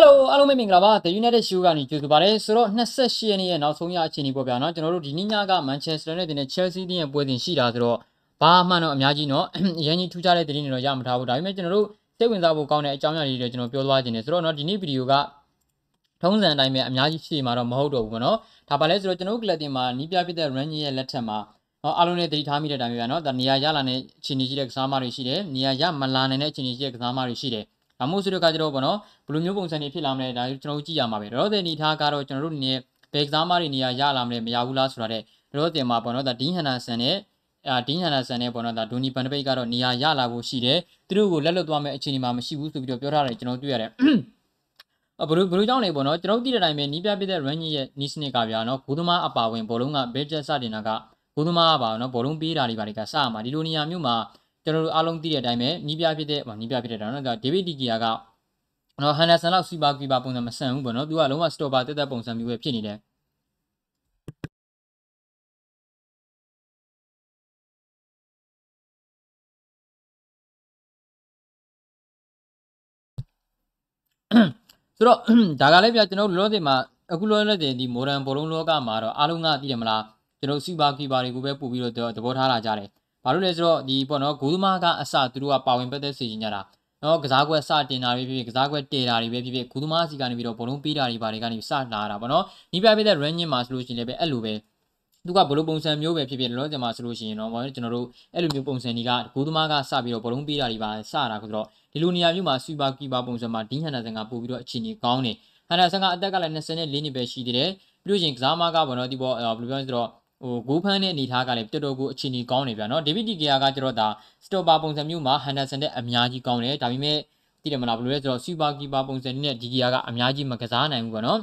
Hello အားလုံးပဲမင်္ဂလာပါ The United Show ကနေကြိုဆိုပါရစေဆိုတော့28ရက်နေ့ရဲ့နောက်ဆုံးရအခြေအနေပေါ့ဗျာနော်ကျွန်တော်တို့ဒီနေ့ညက Manchester United နဲ့ Chelsea တင်းရဲ့ပွဲစဉ်ရှိတာဆိုတော့ဘာမှတော့အများကြီးနော်အရင်ကြီးထူးခြားတဲ့သတင်းတွေတော့ရမှာထားဘူးဒါပေမဲ့ကျွန်တော်တို့စိတ်ဝင်စားဖို့ကောင်းတဲ့အကြောင်းအရာတွေတွေကျွန်တော်ပြောသွားခြင်းတယ်ဆိုတော့နော်ဒီနေ့ဗီဒီယိုကထုံးစံအတိုင်းပဲအများကြီးဖြည့်မှာတော့မဟုတ်တော့ဘူးပေါ့နော်ဒါပါလဲဆိုတော့ကျွန်တော်တို့ကလပ်တင်မှာနီးပြဖြစ်တဲ့ Rangers ရဲ့လက်ထက်မှာနော်အားလုံးနဲ့တတိထားမိတဲ့အတိုင်းပဲဗျာနော်ဒါနေရာရလာတဲ့အခြေအနေရှိတဲ့ကစားမတွေရှိတယ်နေရာရမလာနိုင်တဲ့အခြေအနေရှိတဲ့ကစားမတွေရှိတယ် ဒါမို့ဆိုတော့ကကြတော့ပေါ့နော်ဘယ်လိုမျိုးပုံစံတွေဖြစ်လာမလဲဒါကျွန်တော်တို့ကြည့်ရမှာပဲတော့တဲ့အနေထားကတော့ကျွန်တော်တို့နေဘယ်ကစားမတွေနေရာရလာမလဲမရဘူးလားဆိုတာတဲ့တော့တင်မှာပေါ့နော်ဒါဒင်းဟန်နာဆန်နဲ့အာဒင်းဟန်နာဆန်နဲ့ပေါ့နော်ဒါဒိုနီဘန်ဒပိတ်ကတော့နေရာရလာဖို့ရှိတယ်သူတို့ကိုလက်လွတ်သွားမယ့်အခြေအနေမှာမရှိဘူးဆိုပြီးတော့ပြောထားတယ်ကျွန်တော်တွေ့ရတယ်အဘလို့ဘလို့ကြောင့်လဲပေါ့နော်ကျွန်တော်သိတဲ့အတိုင်းပဲနီးပြပြတဲ့ run ရဲ့နီးစနစ်ကဗျာနော်ဂိုးသမားအပါဝင်ဘောလုံးကဘဲဂျက်စတင်တာကဂိုးသမားပါနော်ဘောလုံးပေးတာတွေပါတွေကစရမှာဒီလိုနေရာမျိုးမှာ ကျွန်တော်တို့အားလုံးသိတဲ့အတိုင်းပဲနီးပြဖြစ်တဲ့နီးပြဖြစ်တဲ့တော့နော်ဒါဒေးဗစ်ဒီကီယာကနော်ဟန်ဒါဆန်လောက်စီပါကီပါပုံစံမဆန်ဘူးပေါ့နော်သူကလုံးဝစတော့ပါတက်တက်ပုံစံမျိုးပဲဖြစ်နေတယ်ဆိုတော့ဒါကလည်းပြကျွန်တော်တို့လောဆယ်မှာအခုလောလောဆယ်ဒီမိုဒန်ဘောလုံးလောကမှာတော့အားလုံးကသိတယ်မလားကျွန်တော်စီပါကီပါတွေကိုပဲပို့ပြီးတော့သဘောထားလာကြတယ် ဘာလို့လဲဆိုတော့ဒီပေါ့နော်ဂိုးသမားကအစသူတို့ကပါဝင်ပတ်သက်စေချင်ကြတာနော်ကစားကွက်စတင်တာတွေဖြစ်ဖြစ်ကစားကွက်တည်တာတွေပဲဖြစ်ဖြစ်ဂူသမားစီကနေပြီးတော့ဘလုံးပေးတာတွေဘာတွေကနေစလာတာပေါ့နော်နီးပြပြတဲ့ ranking မှာဆိုလို့ရှိရင်လည်းပဲအဲ့လိုပဲသူကဘလုံးပုံစံမျိုးပဲဖြစ်ဖြစ်လောလောဆယ်မှာဆိုလို့ရှိရင်တော့ဘာလဲကျွန်တော်တို့အဲ့လိုမျိုးပုံစံတွေကဂူသမားကစပြီးတော့ဘလုံးပေးတာတွေပါစတာဆိုတော့ဒီလိုနေရာမျိုးမှာစူပါကီပါပုံစံမှာဒင်းဟန်နာဆန်ကပို့ပြီးတော့အခြေအနေကောင်းတယ်ဟန်နာဆန်ကအသက်ကလည်း24နှစ်ပဲရှိသေးတယ်ပြီးလို့ရှိရင်ကစားမကပေါ့နော်ဒီပေါ်ဘယ်လိုပြောလဲဆိုတော့ ဟိုဂိုးဖန်းတဲ့အနေထားကလည်းတော်တော်ကိုအခြေအနေကောင်းနေဗျာနော်ဒေးဗစ်ဒီကီယာကကျတော့ဒါစတော့ပါပုံစံမျိုးမှာဟန်ဒါဆန်တဲ့အများကြီးကောင်းတယ်ဒါပေမဲ့သိတယ်မလားဘယ်လိုလဲဆိုတော့စူပါကီပါပုံစံနဲ့ဒီကီယာကအများကြီးမကစားနိုင်ဘူးပေါ့နော်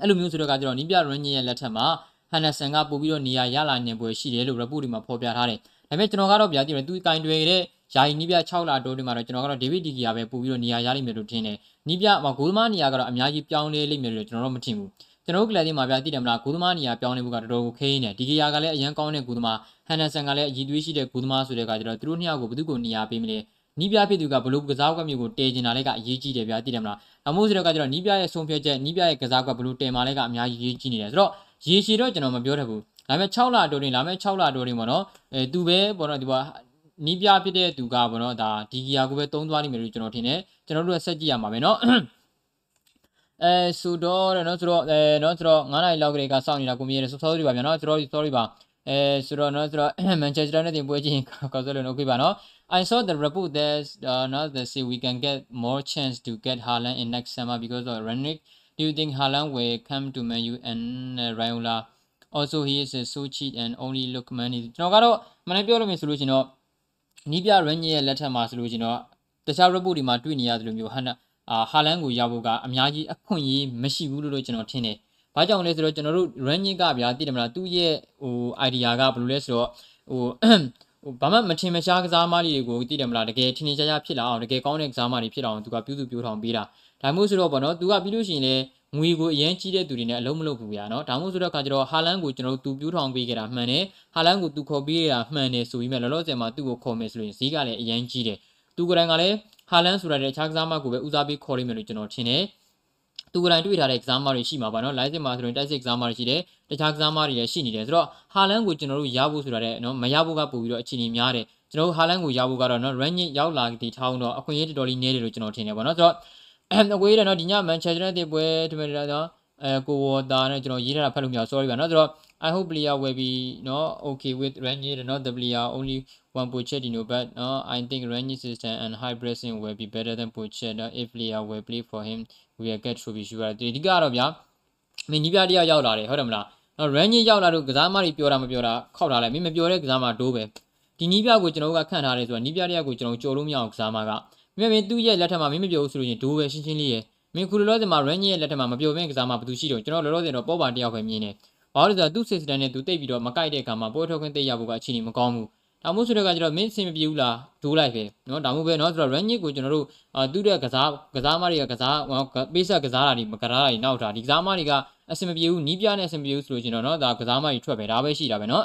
အဲ့လိုမျိုးဆိုတော့ကကျတော့နီးပြရင်းရဲ့လက်ထက်မှာဟန်ဒါဆန်ကပို့ပြီးတော့နေရာရလာနေပွဲရှိတယ်လို့ report တွေမှာဖော်ပြထားတယ်ဒါပေမဲ့ကျွန်တော်ကတော့ဗျာသိတယ်သူကင်တွေတဲ့ယာယီနီးပြ6လတိုးတွေမှာတော့ကျွန်တော်ကတော့ဒေးဗစ်ဒီကီယာပဲပို့ပြီးတော့နေရာရလိမ့်မယ်လို့ထင်တယ်နီးပြမှာဂိုးသမားနေရာကတော့အများကြီးပြောင်းလဲလိမ့်မယ်လို့ကျွန်တော်တို့မထင်ဘူး ကျွန်တော်တို့ကလပ်တင်းမှာဗျာသိတယ်မလားဂူသမားနေရာပြောင်းနေမှုကတော်တော်ကိုခဲနေဒီကီယာကလည်းအရန်ကောင်းတဲ့ဂူသမားဟန်နဆန်ကလည်းအည်သွေးရှိတဲ့ဂူသမားဆိုတဲ့ကကျတော့သူတို့နှစ်ယောက်ကိုဘယ်သူကိုနေရာပေးမလဲနီးပြဖြစ်သူကဘလို့ကစားကွက်မျိုးကိုတဲကျင်တာလည်းကအရေးကြီးတယ်ဗျာသိတယ်မလားအမိုးဆိုတော့ကကျတော့နီးပြရဲ့ဆုံးဖြတ်ချက်နီးပြရဲ့ကစားကွက်ဘလို့တဲမာလည်းကအများကြီးရေးကြီးနေတယ်ဆိုတော့ရေရှည်တော့ကျွန်တော်မပြောတတ်ဘူးဒါပေမဲ့6လတိုးနေလာမဲ့6လတိုးနေပေါ့နော်အဲသူပဲပေါ့နော်ဒီပါနီးပြဖြစ်တဲ့သူကပေါ့နော်ဒါဒီကီယာကိုပဲတုံးသွားလိမ့်မယ်လို့ကျွန်တော်ထင်တယ်ကျွန်တော်တို့ကဆက်ကြည့်ရမှာပဲเนาะ အဲဆိုတော့တဲ့နော်ဆိုတော့အဲနော်ဆိုတော့9နိုင်လောက်ကလေးကစောင့်နေတာကိုမြင်ရတယ် sorry ပါဗျာနော် sorry sorry ပါအဲဆိုတော့နော်ဆိုတော့ Manchester United တင်ပွဲချင်းကောဆိုလို့ okay ပါနော် I saw the report that uh, not the say we can get more chance to get Haaland in next summer because of Ranić do you think Haaland will come to Man U and uh, Raiola also he is uh, so cheap and only look money ကျွန်တော်ကတော့မနေ့ပြောလို့မြင်ဆိုလို့ရှင်တော့နီးပြ Ranić ရဲ့လက်ထက်မှာဆိုလို့ရှင်တော့တခြား report တွေမှာတွေ့နေရတယ်လို့မျိုးဟန် အာဟာလန်ကိုရဖို့ကအများကြီးအခွင့်အရေးမရှိဘူးလို့ကျွန်တော်ထင်တယ်။ဘာကြောင့်လဲဆိုတော့ကျွန်တော်တို့ ranking ကဗျာသိတယ်မလားသူ့ရဲ့ဟို idea ကဘယ်လိုလဲဆိုတော့ဟိုဟိုဘာမှမထင်မရှားကစားမတွေကိုသိတယ်မလားတကယ်ထင်ထင်ရှားရှားဖြစ်လာအောင်တကယ်ကောင်းတဲ့ကစားမတွေဖြစ်လာအောင်သူကပြုစုပြောထောင်ပေးတာ။ဒါမှမဟုတ်ဆိုတော့ဗောနော်သူကပြီးလို့ရှိရင်လည်းငွေကိုအရင်ကြီးတဲ့သူတွေနဲ့အလုံးမလုပ်ဘူးဗျာနော်ဒါမှမဟုတ်ဆိုတော့ခါကျတော့ဟာလန်ကိုကျွန်တော်တို့သူပြူးထောင်ပေးခဲ့တာမှန်တယ်ဟာလန်ကိုသူခေါ်ပေးရတာမှန်တယ်ဆိုပြီးမှလောလောဆယ်မှာသူ့ကိုခေါ်မယ်ဆိုရင်ဈေးကလည်းအရင်ကြီးတယ်သူကလည်းကလည်း ဟာလန်ဆိုရတဲ့ခြားကစားမကိုပဲဦးစားပေးခေါ်လိမ့်မယ်လို့ကျွန်တော်ထင်တယ်သူကလည်းတွေ့ထားတဲ့ကစားမတွေရှိမှာပါနော် live မှာဆိုရင်တိုက်စစ်ကစားမတွေရှိတယ်တခြားကစားမတွေလည်းရှိနေတယ်ဆိုတော့ဟာလန်ကိုကျွန်တော်တို့ရဖို့ဆိုတာတဲ့နော်မရဖို့ကပို့ပြီးတော့အခြေအနေများတယ်ကျွန်တော်တို့ဟာလန်ကိုရဖို့ကတော့နော် ranking ရောက်လာဒီထောင်းတော့အခွင့်အရေးတော်တော်လေးနည်းတယ်လို့ကျွန်တော်ထင်တယ်ပေါ့နော်ဆိုတော့အကွေးတယ်နော်ဒီည Manchester United ပွဲဒီမဲ့တော့အဲကိုဝတာနဲ့ကျွန်တော်ရေးထားတာဖတ်လို့မရ sorry ပါနော်ဆိုတော့ I hope player will be no okay with ranking not the player only one Pochettino but no I think ranking system and high pressing will be better than Pochettino if player will play for him we will get trophy sure ဒီဒီကတော့ဗျာမင်းနီးပြတရားရောက်လာတယ်ဟုတ်တယ်မလားနော် ranking ရောက်လာလို့ကစားမတွေပြောတာမပြောတာခောက်ထားလိုက်မင်းမပြောတဲ့ကစားမဒိုးပဲဒီနီးပြကိုကျွန်တော်တို့ကခန့်ထားတယ်ဆိုတာနီးပြတရားကိုကျွန်တော်ကြော်လို့မရအောင်ကစားမကမင်းမင်းသူ့ရဲ့လက်ထက်မှာမင်းမပြောဘူးဆိုလို့ရင်ဒိုးပဲရှင်းရှင်းလေးရယ်မင်းခုလောလောဆယ်မှာ rank ရဲ့လက်ထက်မှာမပြောဘဲကစားမှာဘယ်သူရှိတော့ကျွန်တော်လောလောဆယ်တော့ပေါ်ပါတယောက်ပဲမြင်တယ် ဘာလို့လဲဆိုတော့သူ့ system နဲ့သူတိတ်ပြီးတော့မကိုက်တဲ့အခါမှာပွဲထုတ်ခွင့်တိတ်ရဖို့ကအခြေအနေမကောင်းဘူးဒါမှမဟုတ်ဆိုတော့ကကျွန်တော်မင်းအဆင်မပြေဘူးလားဒိုးလိုက်ပဲเนาะဒါမှမဟုတ်ပဲเนาะဆိုတော့ rank ကိုကျွန်တော်တို့အာသူ့ရဲ့ကစားကစားမတွေကကစားပေးဆက်ကစားတာတွေမကစားတာတွေနောက်တာဒီကစားမတွေကအဆင်မပြေဘူးနီးပြနဲ့အဆင်မပြေဘူးဆိုလို့ကျွန်တော်เนาะဒါကစားမတွေထွက်ပဲဒါပဲရှိတာပဲเนาะ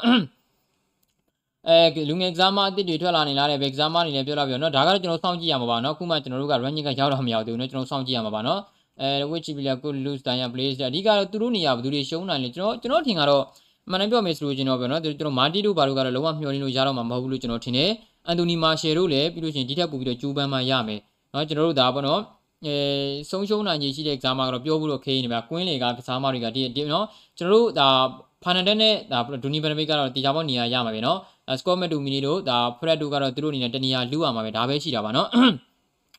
အဲလူငယ်ကစားမအစ်တွေထွက်လာနေလားတဲ့ဘယ်ကစားမအနေနဲ့ပြောလာပြောเนาะဒါကတော့ကျွန်တော်စောင့်ကြည့်ရမှာပါเนาะအခုမှကျွန်တော်တို့က ranking ကရောက်တော့မရောက်သေးဘူးเนาะကျွန်တော်စောင့်ကြည့်ရမှာပါเนาะ အဲအဲ which player could lose than plays အဓိကတော့သူတို့နေရာဘယ်သူတွေရှုံးနိုင်လဲကျွန်တော်ကျွန်တော်ထင်ကတော့မှန်တယ်ပြောမယ်ဆိုလို့ကျွန်တော်ပြောနော်ကျွန်တော်မာတီတို့ဘာတို့ကတော့လုံးဝမျှော်လင့်လို့ရတော့မှာမဟုတ်ဘူးလို့ကျွန်တော်ထင်တယ်အန်တိုနီမာရှယ်တို့လည်းပြီးလို့ရှိရင်ဒီထက်ပိုပြီးတော့ဂျူးပန်မှရမယ်နော်ကျွန်တော်တို့ဒါပေါ့နော်အဲဆုံးရှုံးနိုင်ကြီးရှိတဲ့ကစားမကတော့ပြောဖို့တော့ခေးနေပါကွင်းလေကကစားမတွေကဒီဒီနော်ကျွန်တော်တို့ဒါဖာနန်ဒက်နဲ့ဒါဒူနီဘန်ဘိတ်ကတော့တီချာပေါက်နေရာရမှာပဲနော်စကော့မက်တူမီနီတို့ဒါဖရက်တို့ကတော့သူတို့အနေနဲ့တနေရာလူရမှာပဲဒါပဲရှိတာပါနော်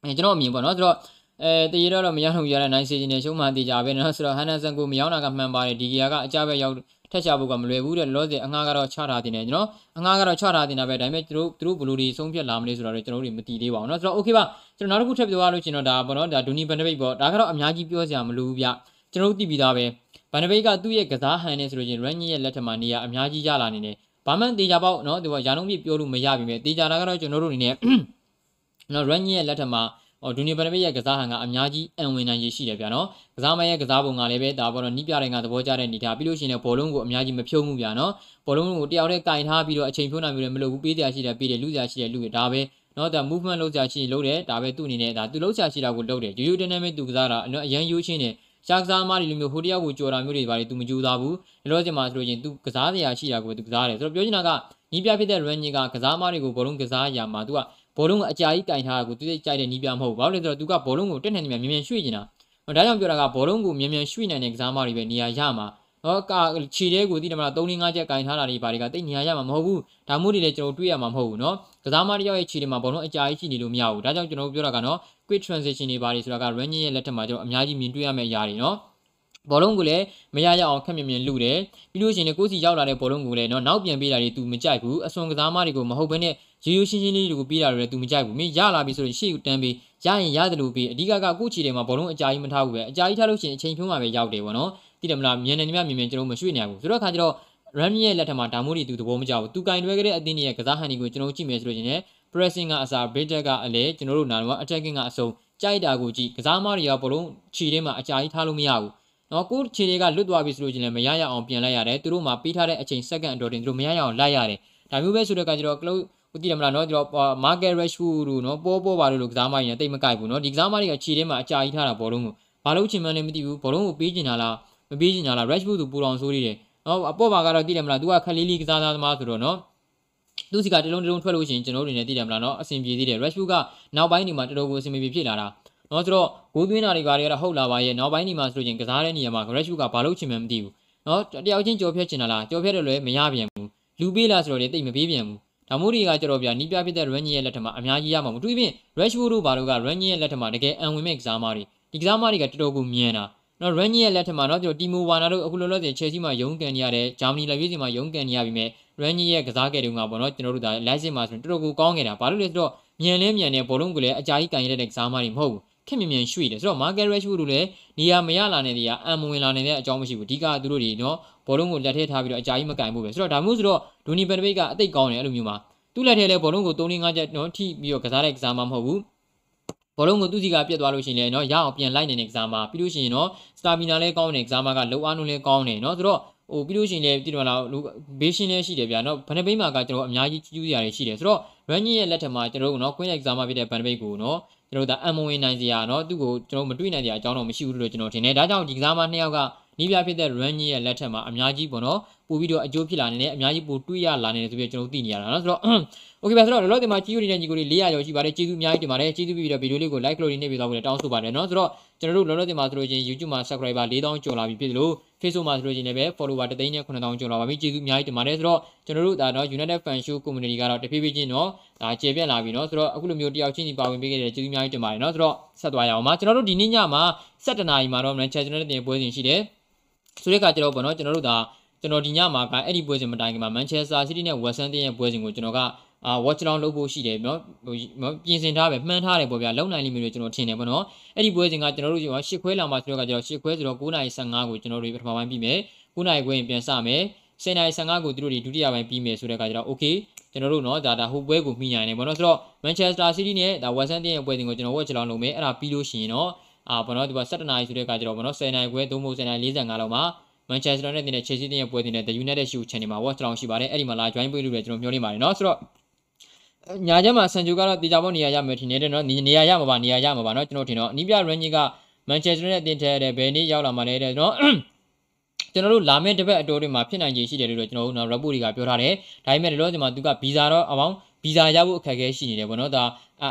အဲကျွန်တော်အမြင်ပေါ့နော်ဆိုတော့ အဲတရေတော့မရလို့ရတဲ့နိုင်စီဂျင်နဲ့ရှုံးမှတေချာပဲနော်ဆိုတော့ဟန်နန်ဆန်ကိုမရောက်တာကမှန်ပါတယ်ဒီကီယာကအကြပဲရောက်ထက်ချဖို့ကမလွယ်ဘူးတဲ့လောဆယ်အငှားကတော့ချထားတင်တယ်ကျွန်တော်အငှားကတော့ချထားတင်တာပဲဒါပေမဲ့သူတို့သူတို့ဘလူတွေဆုံးဖြတ်လာမလဲဆိုတော့ကျွန်တော်တို့မသိသေးပါဘူးเนาะဆိုတော့ okay ပါကျွန်တော်နောက်တစ်ခုထပ်ပြောရလို့ရှင်တော့ဒါပေါ့နော်ဒါဒူနီဘန်ဒဘိတ်ပေါ့ဒါကတော့အများကြီးပြောစရာမလိုဘူးဗျကျွန်တော်တို့သိပြီးသားပဲဘန်ဒဘိတ်ကသူ့ရဲ့ကစားဟန်နဲ့ဆိုလို့ရှင်ရန်ကြီးရဲ့လက်ထက်မှာနေရအများကြီးရလာနေတယ်ဘာမှတေချာပေါက်เนาะဒီကရာနှုန်းပြပြောလို့မရပြီမဲ့တေချာတာကတော့ကျွန်တော်တို့အနေနဲ့เนาะရန်ကြီးရဲ့လက်ထက်မှာဟော ဒူနီဘန်ဘိရဲ့ကစားဟန်ကအများကြီးအံဝင်နိုင်ရရှိတယ်ဗျာနော်ကစားမရဲ့ကစားပုံကလည်းပဲဒါပေါ်တော့နီးပြတိုင်းကသဘောကျတဲ့နေထားပြီးလို့ရှိရင်ဘောလုံးကိုအများကြီးမဖြုံးမှုဗျာနော်ဘောလုံးကိုတယောက်တည်းကင်ထားပြီးတော့အချိန်ဖြုံးနိုင်မျိုးလည်းမလုပ်ဘူးပေးတရားရှိတယ်ပေးတယ်လူစရာရှိတယ်လူရဒါပဲနော်ဒါ movement လုပ်ကြရှိရင်လုပ်တယ်ဒါပဲသူ့အနေနဲ့ဒါသူလုပ်ချရှိတာကိုလုပ်တယ်ရိုးရိုးတန်းတန်းပဲသူကစားတာအရန်ရိုးချင်းတယ်ရှားကစားမတွေလိုမျိုးဟိုတယောက်ကိုကြော်တာမျိုးတွေပါလေသူမကြိုးစားဘူးဒီလိုစင်မှာဆိုလို့ချင်းသူကစားစရာရှိတာကိုသူကစားတယ်ဆိုတော့ပြောချင်တာကနီးပြဖြစ်တဲ့ range ကကစားမတွေကိုဘောလုံးကစားရမှာသူက ဘောလုံးကအကြာကြီးကင်ထားတာကိုသူသိကြိုက်တဲ့နီးပြမဟုတ်ဘူးဘာလို့လဲဆိုတော့သူကဘောလုံးကိုတက်နေနေမြန်မြန်ရွှေ့နေတာဒါကြောင့်ပြောတာကဘောလုံးကိုမြန်မြန်ရွှေ့နိုင်တဲ့ကစားမတွေပဲနေရာရမှာနော်ကခြေတဲကိုတိတယ်မလား3 5ချက်ကင်ထားတာတွေဘာတွေကတိတ်နေရာရမှာမဟုတ်ဘူးဒါမှမဟုတ်လည်းကျွန်တော်တွေ့ရမှာမဟုတ်ဘူးနော်ကစားမတယောက်ရဲ့ခြေတွေမှာဘောလုံးအကြာကြီးရှိနေလို့မရဘူးဒါကြောင့်ကျွန်တော်ပြောတာကနော် quick transition တွေဘာတွေဆိုတာက range ရဲ့လက်ထက်မှာကျွန်တော်အများကြီးမြင်တွေ့ရမယ့်အရာတွေနော်ဘောလုံးကိုလည်းမရရအောင်ခက်မြင်မြင်လူတယ်ပြီးလို့ရှိရင်ကိုစီရောက်လာတဲ့ဘောလုံးကိုလည်းเนาะနောက်ပြန်ပေးတာတွေ तू မကြိုက်ဘူးအစွန်ကစားမတွေကိုမဟုတ်ဘဲနဲ့ ရိုးရိုးရှင်းရှင်းလေးတွေကိုပေးတာတွေလည်း तू မကြိုက်ဘူးမင်းရလာပြီဆိုရင်ရှေ့ကိုတန်းပေးရရင်ရတယ်လို့ပေးအဓိကကကိုချီတွေမှာဘောလုံးအကြာကြီးမထားဘူးပဲအကြာကြီးထားလို့ရှိရင်အချိန်ဖြုံးမှာပဲရောက်တယ်ဗောနော်သိတယ်မလားမြင်နေနေမြမြင်မြင်ကျွန်တော်မရွှေ့နေရဘူးဆိုတော့ခါကျတော့ RAM ရဲ့လက်ထက်မှာဒါမို့ဒီသူသဘောမကျဘူးသူကင်တွဲခဲ့တဲ့အသင်းရဲ့ကစားဟန်ဒီကိုကျွန်တော်ကြည့်မယ်ဆိုလို့ရှိရင် pressing ကအစား beta ကအလဲကျွန်တော်တို့နာတော့ attacking ကအစုံကြိုက်တာကိုကြည့်ကစားမတွေကဘောလုံးခြေထဲမှာအကြာကြီးထားလို့မရဘူးနော်ကိုခြေတွေကလွတ်သွားပြီဆိုလို့ချင်းလည်းမရရအောင်ပြန်လိုက်ရတယ်သူတို့မှာပေးထားတဲ့အချိန်စက္ကန့်အတော်တင်သူတို့မရရအောင်လိုက်ရတယ်ဒါမျိုးပဲဆိုတော့ကကျတော့ close ဦးတည်တယ်မလားနော်ကျတော့ market rashford တို့နော်ပေါ်ပေါ်ပါလို့ကစားမကြီးနဲ့တိတ်မကြိုက်ဘူးနော်ဒီကစားမတွေကခြေထဲမှာအကြာကြီးထားတာဘောလုံးကိုဘာလို့ချင်မှန်းလည်းမသိဘူးဘောလုံးကိုပေးချင်တာလားမပေးချင်တာလား rashford သူပူတော်ဆိုးနေတယ်နော်အပေါ်ပါကတော့တည်တယ်မလား तू ကခလေးလေးကစားသားသမားဆိုတော့နော်သူစီကတလုံးတလုံးထွက်လို့ရှိရင်ကျွန်တော်တို့နေတည်တယ်မလားနော်အဆင်ပြေသေးတယ် rashford ကနောက်ပိုင်းဒီမှာတော်တော်ကိုအဆင်ပြေဖြစ်လာတာနော်ဆိုတော့ဂိုးသွင်းတာတွေဘာတွေကတော့ဟုတ်လာပါရဲ့နောက်ပိုင်းဒီမှာဆိုလို့ချင်းကစားတဲ့နေရာမှာ Gresh ကဘာလို့ချင်မှမသိဘူးနော်တယောက်ချင်းကြော်ဖြတ်ချင်တာလားကြော်ဖြတ်တယ်လည်းမရပြန်ဘူးလူပေးလားဆိုတော့လေတိတ်မပေးပြန်ဘူး ဒါမို့တွေကကြတော့ဗျာနီးပြဖြစ်တဲ့ Range ရဲ့လက်ထက်မှာအများကြီးရမှာမတူပြင် Rashford တို့ဘာလို့က Range ရဲ့လက်ထက်မှာတကယ်အံဝင်မဲ့ကစားမတွေဒီကစားမတွေကတော်တော်ကိုမြန်တာနော် Range ရဲ့လက်ထက်မှာနော်ကျွန်တော်တီမိုဝါနာတို့အခုလောလောဆယ် Chelsea မှာရုန်းကန်နေရတယ်ဂျာမနီလက်ရွေးစီမှာရုန်းကန်နေရပြီမဲ့ Range ရဲ့ကစားခဲ့တုန်းကပေါ့နော်ကျွန်တော်တို့ဒါ license မှာဆိုရင်တော်တော်ကိုကောင်းခဲ့တာဘာလို့လဲဆိုတော့မြန်လဲမြန်တဲ့ဘောလုံးကိုလည်းအကြာကြီးကန်ရတဲ့ကစားမတွေမဟုတ်ဘူးခင်မြင်မြင်ရွှေ့တယ်ဆိုတော့ market rashford တို့လည်းနေရာမရလာနေတဲ့အံမဝင်လာနေတဲ့အကြောင်းမရှိဘူးအဓိကသူတို့တွေနော်ဘောလုံးကိုလက်ထဲထားပြီးတော့အကြာကြီးမကင်ဘူးပဲဆိုတော့ဒါမျိုးဆိုတော့ဒိုနီဘန်ဒဘိတ်ကအသိကောင်းတယ်အဲ့လိုမျိုးမှာ သူ့လက်ထဲလဲဘောလုံးကို3 5ချက်နော်ထိပြီးတော့ကစားတဲ့ကစားမှမဟုတ်ဘူးဘောလုံးကိုသူ့စီကပြတ်သွားလို့ရှိရင်လည်းနော်ရအောင်ပြန်လိုက်နေတဲ့ကစားမှပြီးလို့ရှိရင်နော်စတာမီနာလဲကောင်းနေတဲ့ကစားမှကလောအားနှုန်းလဲကောင်းနေနော်ဆိုတော့ဟိုပြီးလို့ရှိရင်လည်းပြည်တော်လာဘေးရှင်းလည်းရှိတယ်ဗျာနော်ဘန်ဘိတ်မှာကကျွန်တော်အများကြီးကြီးကျူးစရာတွေရှိတယ်ဆိုတော့ running ရဲ့လက်ထက်မှာကျွန်တော်တို့နော် queen exam ဖြစ်တဲ့ဘန်ဘိတ်ကိုနော်ကျွန်တော်တို့ဒါအမဝင်နိုင်စရာနော်သူ့ကိုကျွန်တော်မတွေ့နိုင်စရာအကြောင်းတော့မရှိဘူးလို့ကျွန်တော်ထင်တယ်ဒါကြောင့်ဒီကစားမနှစ်ယောက်က နီးပြဖြစ်တဲ့ Runny ရဲ့လက်ထက်မှာအများကြီးပေါ့နော်ပို့ပြီးတော့အကျိုးဖြစ်လာနေတယ်အများကြီးပို့တွေးရလာနေတယ်ဆိုပြီးတော့ကျွန်တော်သိနေရတာနော်ဆိုတော့ Okay ပါဆိုတော့လောလောဆယ်မှာကြီးယူနေတဲ့ညီကိုလေး400ကျော်ရှိပါတယ်ကျေးဇူးအများကြီးတင်ပါတယ်ကျေးဇူးပြီးတော့ဗီဒီယိုလေးကို like လုပ်နေပြီးတော့တောင်းဆိုပါတယ်နော်ဆိုတော့ကျွန်တော်တို့လောလောဆယ်မှာဆိုလို့ချင်း YouTube မှာ subscriber 4000ကျော်လာပြီဖြစ်လို့ Facebook မှာဆိုလို့ချင်းလည်းပဲ follower တသိန်းနဲ့9000ကျော်လာပါပြီကျေးဇူးအများကြီးတင်ပါတယ်ဆိုတော့ကျွန်တော်တို့ဒါเนาะ United Fan Show Community ကတော့တဖြည်းဖြည်းချင်းเนาะဒါကျေပြန့်လာပြီเนาะဆိုတော့အခုလိုမျိုးတယောက်ချင်းစီပါဝင်ပေးခဲ့တဲ့ကျေးဇူးအများကြီးတင်ပါတယ်เนาะဆိုတော့ဆက်သွားရအောင်ပါကျွန်တော်တို့ဒီနေ့ညမှာ7နာရီမှာတော့ Manchester United တင်ပွဲစဉ်ရှိတယ်ဆိုတဲ့အခါကျတော့ဗောနော်ကျွန်တော်တို့ဒါကျွန်တော်ဒီညမှာကအဲ့ဒီပွဲစဉ်မတိုင်ခင်မှာ Manchester City နဲ့ West Ham ရဲ့ပွဲစဉ်ကိုကျွန်တော်က အာ watch down လုပ်ဖို့ရှိတယ်နော်ပြင်ဆင်ထားပဲမှန်းထားတယ်ပေါ့ဗျာလုံနိုင်လိမ့်မယ်လို့ကျွန်တော်ထင်တယ်ပေါ့နော်အဲ့ဒီပွဲစဉ်ကကျွန်တော်တို့ရှစ်ခွဲလာမှဆိုတော့ကကျွန်တော်ရှစ်ခွဲဆိုတော့9:15ကိုကျွန်တော်တို့ပထမပိုင်းပြီးမယ်9:00ခွဲရင်ပြန်စမယ်10:15ကိုသူတို့တွေဒုတိယပိုင်းပြီးမယ်ဆိုတဲ့ကကျတော့ okay ကျွန်တော်တို့နော်ဒါဒါဟိုပွဲကိုမိနိုင်တယ်ပေါ့နော်ဆိုတော့ Manchester City နဲ့ဒါ West Ham ရဲ့ပွဲစဉ်ကိုကျွန်တော် watch down လုပ်မယ်အဲ့ဒါပြီးလို့ရှိရင်တော့အာဘောနော်ဒီမှာ7နာရီဆိုတဲ့ကကျတော့ဘောနော်10နာရီခွဲသို့မဟုတ်10နာရီ45လောက်မှာမန်ချက်စတာနဲ့တင်တဲ့ Chelsea တင်ရဲ့ပွဲတင်တဲ့ The United Show Channel မှာ watch တောင်ရှိပါတယ်အဲ့ဒီမှာလာ join ပေးလို့လည်းကျွန်တော်မျှော်လင့်ပါတယ်เนาะဆိုတော့ ညာချက်မှာဆန်ဂျူကတော့တေချာဘောနေရာရမယ်ထင်နေတယ်နော်နေရာရမှာပါနေရာရမှာပါနော်ကျွန်တော်ထင်တော့အနီးပြရန်ကြီးကမန်ချက်စတာနဲ့အတင်းထဲတဲ့ဘယ်နေ့ရောက်လာမှာလဲတဲ့နော်ကျွန်တော်တို့လာမယ့်တစ်ပတ်အတိုးတွေမှာဖြစ်နိုင်ခြေရှိတယ်လို့ကျွန်တော်တို့နော် report တွေကပြောထားတယ်ဒါပေမဲ့ဒီလိုဆိုမှသူကဗီဇာတော့အပေါင်းဗီဇာရဖို့အခက်အခဲရှိနေတယ်ဗောနော်ဒါ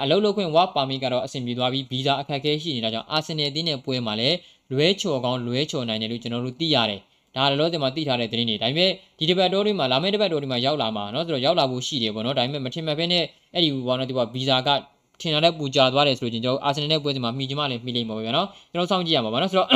အလုပ်လုပ်ခွင့်ဝါပါမီကတော့အဆင်ပြေသွားပြီးဗီဇာအခက်အခဲရှိနေတာကြောင့်အာဆင်နယ်အသင်းရဲ့ပွဲမှာလည်းလွဲချော်ကောင်းလွဲချော်နိုင်တယ်လို့ကျွန်တော်တို့သိရတယ် ဒါလောလောဆယ်မှာသိထားတဲ့သတင်းတွေဒါပေမဲ့ဒီတစ်ပတ်တော်တွေမှာလာမယ့်တစ်ပတ်တော်တွေမှာရောက်လာမှာเนาะဆိုတော့ရောက်လာဖို့ရှိတယ်ပေါ့နော်ဒါပေမဲ့မထင်မှတ်ဘဲနဲ့အဲ့ဒီဘောနော်ဒီကဗီဇာကထင်ရတဲ့ပူကြသွားတယ်ဆိုလို့ချင်းကျွန်တော်အာဆင်နယ်နဲ့ပွဲစဉ်မှာမှီချင်မှလည်းမှီလိမ့်မှာပဲဗျာနော်ကျွန်တော်စောင့်ကြည့်ရမှာပါနော်ဆိုတော့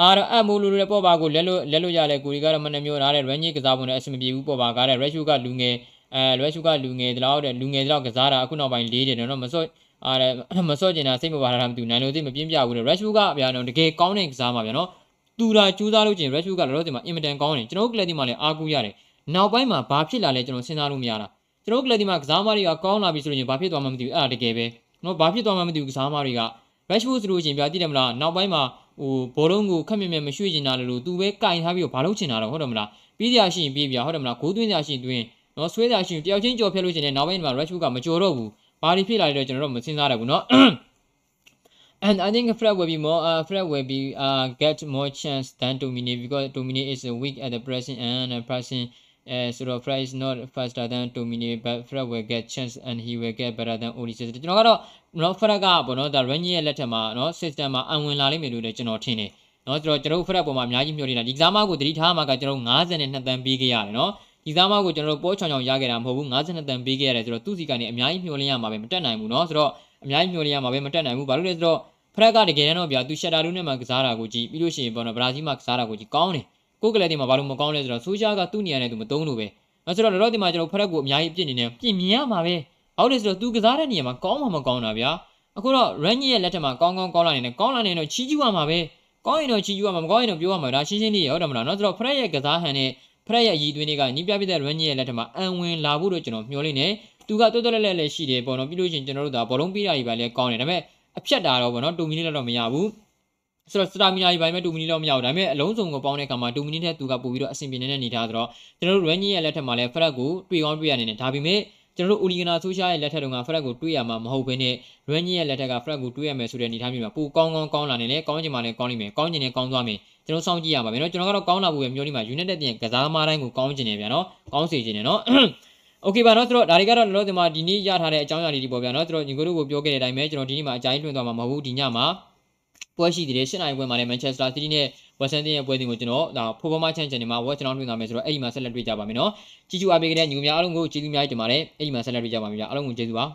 အာတော့အမိုလူလူတဲ့ပေါ်ပါကိုလက်လို့လက်လို့ရတဲ့ကိုရီကတော့မနှမျိုးထားတဲ့ range ကစားပုံနဲ့အဆင်မပြေဘူးပေါ်ပါကားတဲ့ ratio ကလူငယ်အဲ ratio ကလူငယ်တလောက်တဲ့လူငယ်တလောက်ကစားတာအခုနောက်ပိုင်းလေးတယ်နော်မစော့အားမစော့ကျင်တာစိတ်မပါတာမသိဘူးနိုင်လို့သိမပြင်းပြဘူးလေ ratio ကဗျာနော်တကယ်ကောင်းတဲ့ကစားမှာဗျာနော် တူတာကြိုးစားလို့ချင်း ratio ကလောလောဆယ်မှာအင်မတန်ကောင်းတယ်ကျွန်တော်တို့ကလပ်ဒီမှာလည်းအားကိုးရတယ်နောက်ပိုင်းမှာဘာဖြစ်လာလဲကျွန်တော်စဉ်းစားလို့မရတာကျွန်တော်တို့ကလပ်ဒီမှာကစားမတွေကကောင်းလာပြီဆိုရင်ဘာဖြစ်သွားမှမသိဘူးအဲ့ဒါတကယ်ပဲနော်ဘာဖြစ်သွားမှမသိဘူးကစားမတွေက ratio ဆိုလို့ချင်းဗျာသိတယ်မလားနောက်ပိုင်းမှာဟိုဘောလုံးကိုခက်မြက်မြက်မရွှေ့ချင်တာလို့သူပဲကင်ထားပြီးတော့ဘာလုပ်ချင်တာတော့ဟုတ်တယ်မလားပြီးကြရှိရင်ပြီးပြဟုတ်တယ်မလားဂိုးသွင်းကြရှိရင်သွင်းနော်ဆွဲကြရှိရင်တယောက်ချင်းကြော်ဖြတ်လို့ချင်တယ်နောက်ပိုင်းမှာ ratio ကမကြော်တော့ဘူးဘာတွေဖြစ်လာလဲတော့ကျွန်တော်တို့မစဉ်းစားရဘူးနော် and I think Fred will be more uh Fred will be uh get more chance than Dominic because Dominic is weak at the pressing and uh, pressing uh so Fred is not faster than Dominic but Fred will get chance and he will get better than Oli ကျွန်တော်ကတော့နော် Fred ကပေါ့နော်ဒါ Range ရဲ့လက်ထက်မှာနော် system မှာအံဝင်လာလိမ့်မယ်လို့လည်းကျွန်တော်ထင်တယ်နော်ကျွန်တော်ကျွန်တော် Fred ပေါ်မှာအများကြီးမျှော်နေတာဒီကစားမကိုတတိထားမှာကကျွန်တော်52တန်းပေးခဲ့ရတယ်နော်ဒီစားမကိုကျွန်တော်တို့ပေါ်ချောင်ချောင်ရခဲ့တာမဟုတ်ဘူး52တန်းပေးခဲ့ရတယ်ဆိုတော့သူ့စီကနေအများကြီးမျှော်လင့်ရမှာပဲမတက်နိုင်ဘူးเนาะဆိုတော့ အများကြီးမျှော်လင့်ရမှာပဲမတက်နိုင်ဘူးဘာလို့လဲဆိုတော့ဖရက်ကတကယ်တမ်းတော့ဗျာသူရှက်တာလူနဲ့မှကစားတာကိုကြည့်ပြီးလို့ရှိရင်ပေါ့နော်ဘရာဇီးမှာကစားတာကိုကြည့်ကောင်းတယ်ကိုကလေးတွေမှာဘာလို့မကောင်းလဲဆိုတော့ဆိုရှာကသူ့နေရာနဲ့သူမသုံးလို့ပဲအဲဆိုတော့လောလောဒီမှာကျွန်တော်ဖရက်ကိုအများကြီးပြစ်နေတယ်ပြင်မြင်ရမှာပဲဘာလို့လဲဆိုတော့သူကစားတဲ့နေရာမှာကောင်းမှမကောင်းတာဗျာအခုတော့ range ရဲ့လက်ထက်မှာကောင်းကောင်းကောင်းလာနေတယ်ကောင်းလာနေတော့ချီးကျူးရမှာပဲကောင်းရင်တော့ချီးကျူးရမှာမကောင်းရင်တော့ပြောရမှာဒါရှင်းရှင်းလေးရဟုတ်တယ်မလားနော်ဆိုတော့ဖရက်ရဲ့ကစားဟန်နဲ့ဖရက်ရဲ့အည်သွင်းတွေကညီးပြပြတဲ့ range ရဲ့လက်ထက်မှာအံဝင်လာဖို့တော့ကျွန်တော်မျှော်လင့်နေ သူကတွတ်တွတ်လဲလဲလဲရှိတယ်ပေါ့နော်ပြီးလို့ရှိရင်ကျွန်တော်တို့ဒါဘောလုံးပေးတာကြီးပဲလဲကောင်းတယ်ဒါပေမဲ့အဖြတ်တာတော့ပေါ့နော်တူမီနီတော့မရဘူးဆိုတော့စတာမီနာကြီးပိုင်းမဲ့တူမီနီတော့မရဘူးဒါပေမဲ့အလုံးစုံကိုပေါင်းတဲ့အခါမှာတူမီနီတဲ့သူကပို့ပြီးတော့အဆင်ပြေနေတဲ့အနေထားဆိုတော့ကျွန်တော်တို့ range ရဲ့လက်ထက်မှာလဲဖရက်ကိုတွေ့ကောင်းတွေ့ရနေတယ်ဒါပေမဲ့ကျွန်တော်တို့ Uligana Social ရဲ့လက်ထက်တုန်းက Fred ကိုတွေးရမှာမဟုတ်ဘဲနဲ့ Range ရဲ့လက်ထက်က Fred ကိုတွေးရမယ်ဆိုတဲ့အနေအထားမျိုးမှာပိုကောင်းကောင်းကောင်းလာနေတယ်ကောင်းချင်မှလည်းကောင်းလိမ့်မယ်ကောင်းချင်လည်းကောင်းသွားမယ်ကျွန်တော်စောင့်ကြည့်ရမှာပဲเนาะကျွန်တော်ကတော့ကောင်းလာဖို့ပဲမျိုးလေးမှာ United ပြင်ကစားသမားတိုင်းကိုကောင်းချင်တယ်ဗျာเนาะကောင်းစေချင်တယ်เนาะ โอเคပါเนาะဆိုတော့ဒါတွေကတော့လောလောဆယ်မှာဒီနေ့ရထားတဲ့အကြောင်းအရာလေးတွေပေါ့ဗျာเนาะဆိုတော့ညီကိုတို့ကိုပြောခဲ့တဲ့အတိုင်းပဲကျွန်တော်ဒီနေ့မှာအကြိုင်းလွှင့်သွားမှာမဟုတ်ဘူးဒီညမှာပွဲရှိသေးတယ်၈နိုင်ပွဲမှာလည်း Manchester City နဲ့ West Ham ရဲ့ပွဲစဉ်ကိုကျွန်တော်ဒါ Performance Channel မှာ watch ကျွန်တော်တွေ့သွားမယ်ဆိုတော့အဲ့ဒီမှာဆက်လက်တွေ့ကြပါမယ်เนาะကြည့်ကြအားပေးကြတဲ့ညီကိုများအားလုံးကိုကျေးဇူးများတင်ပါတယ်အဲ့ဒီမှာဆက်လက်တွေ့ကြပါမယ်ဗျာအားလုံးကိုကျေးဇူးပါ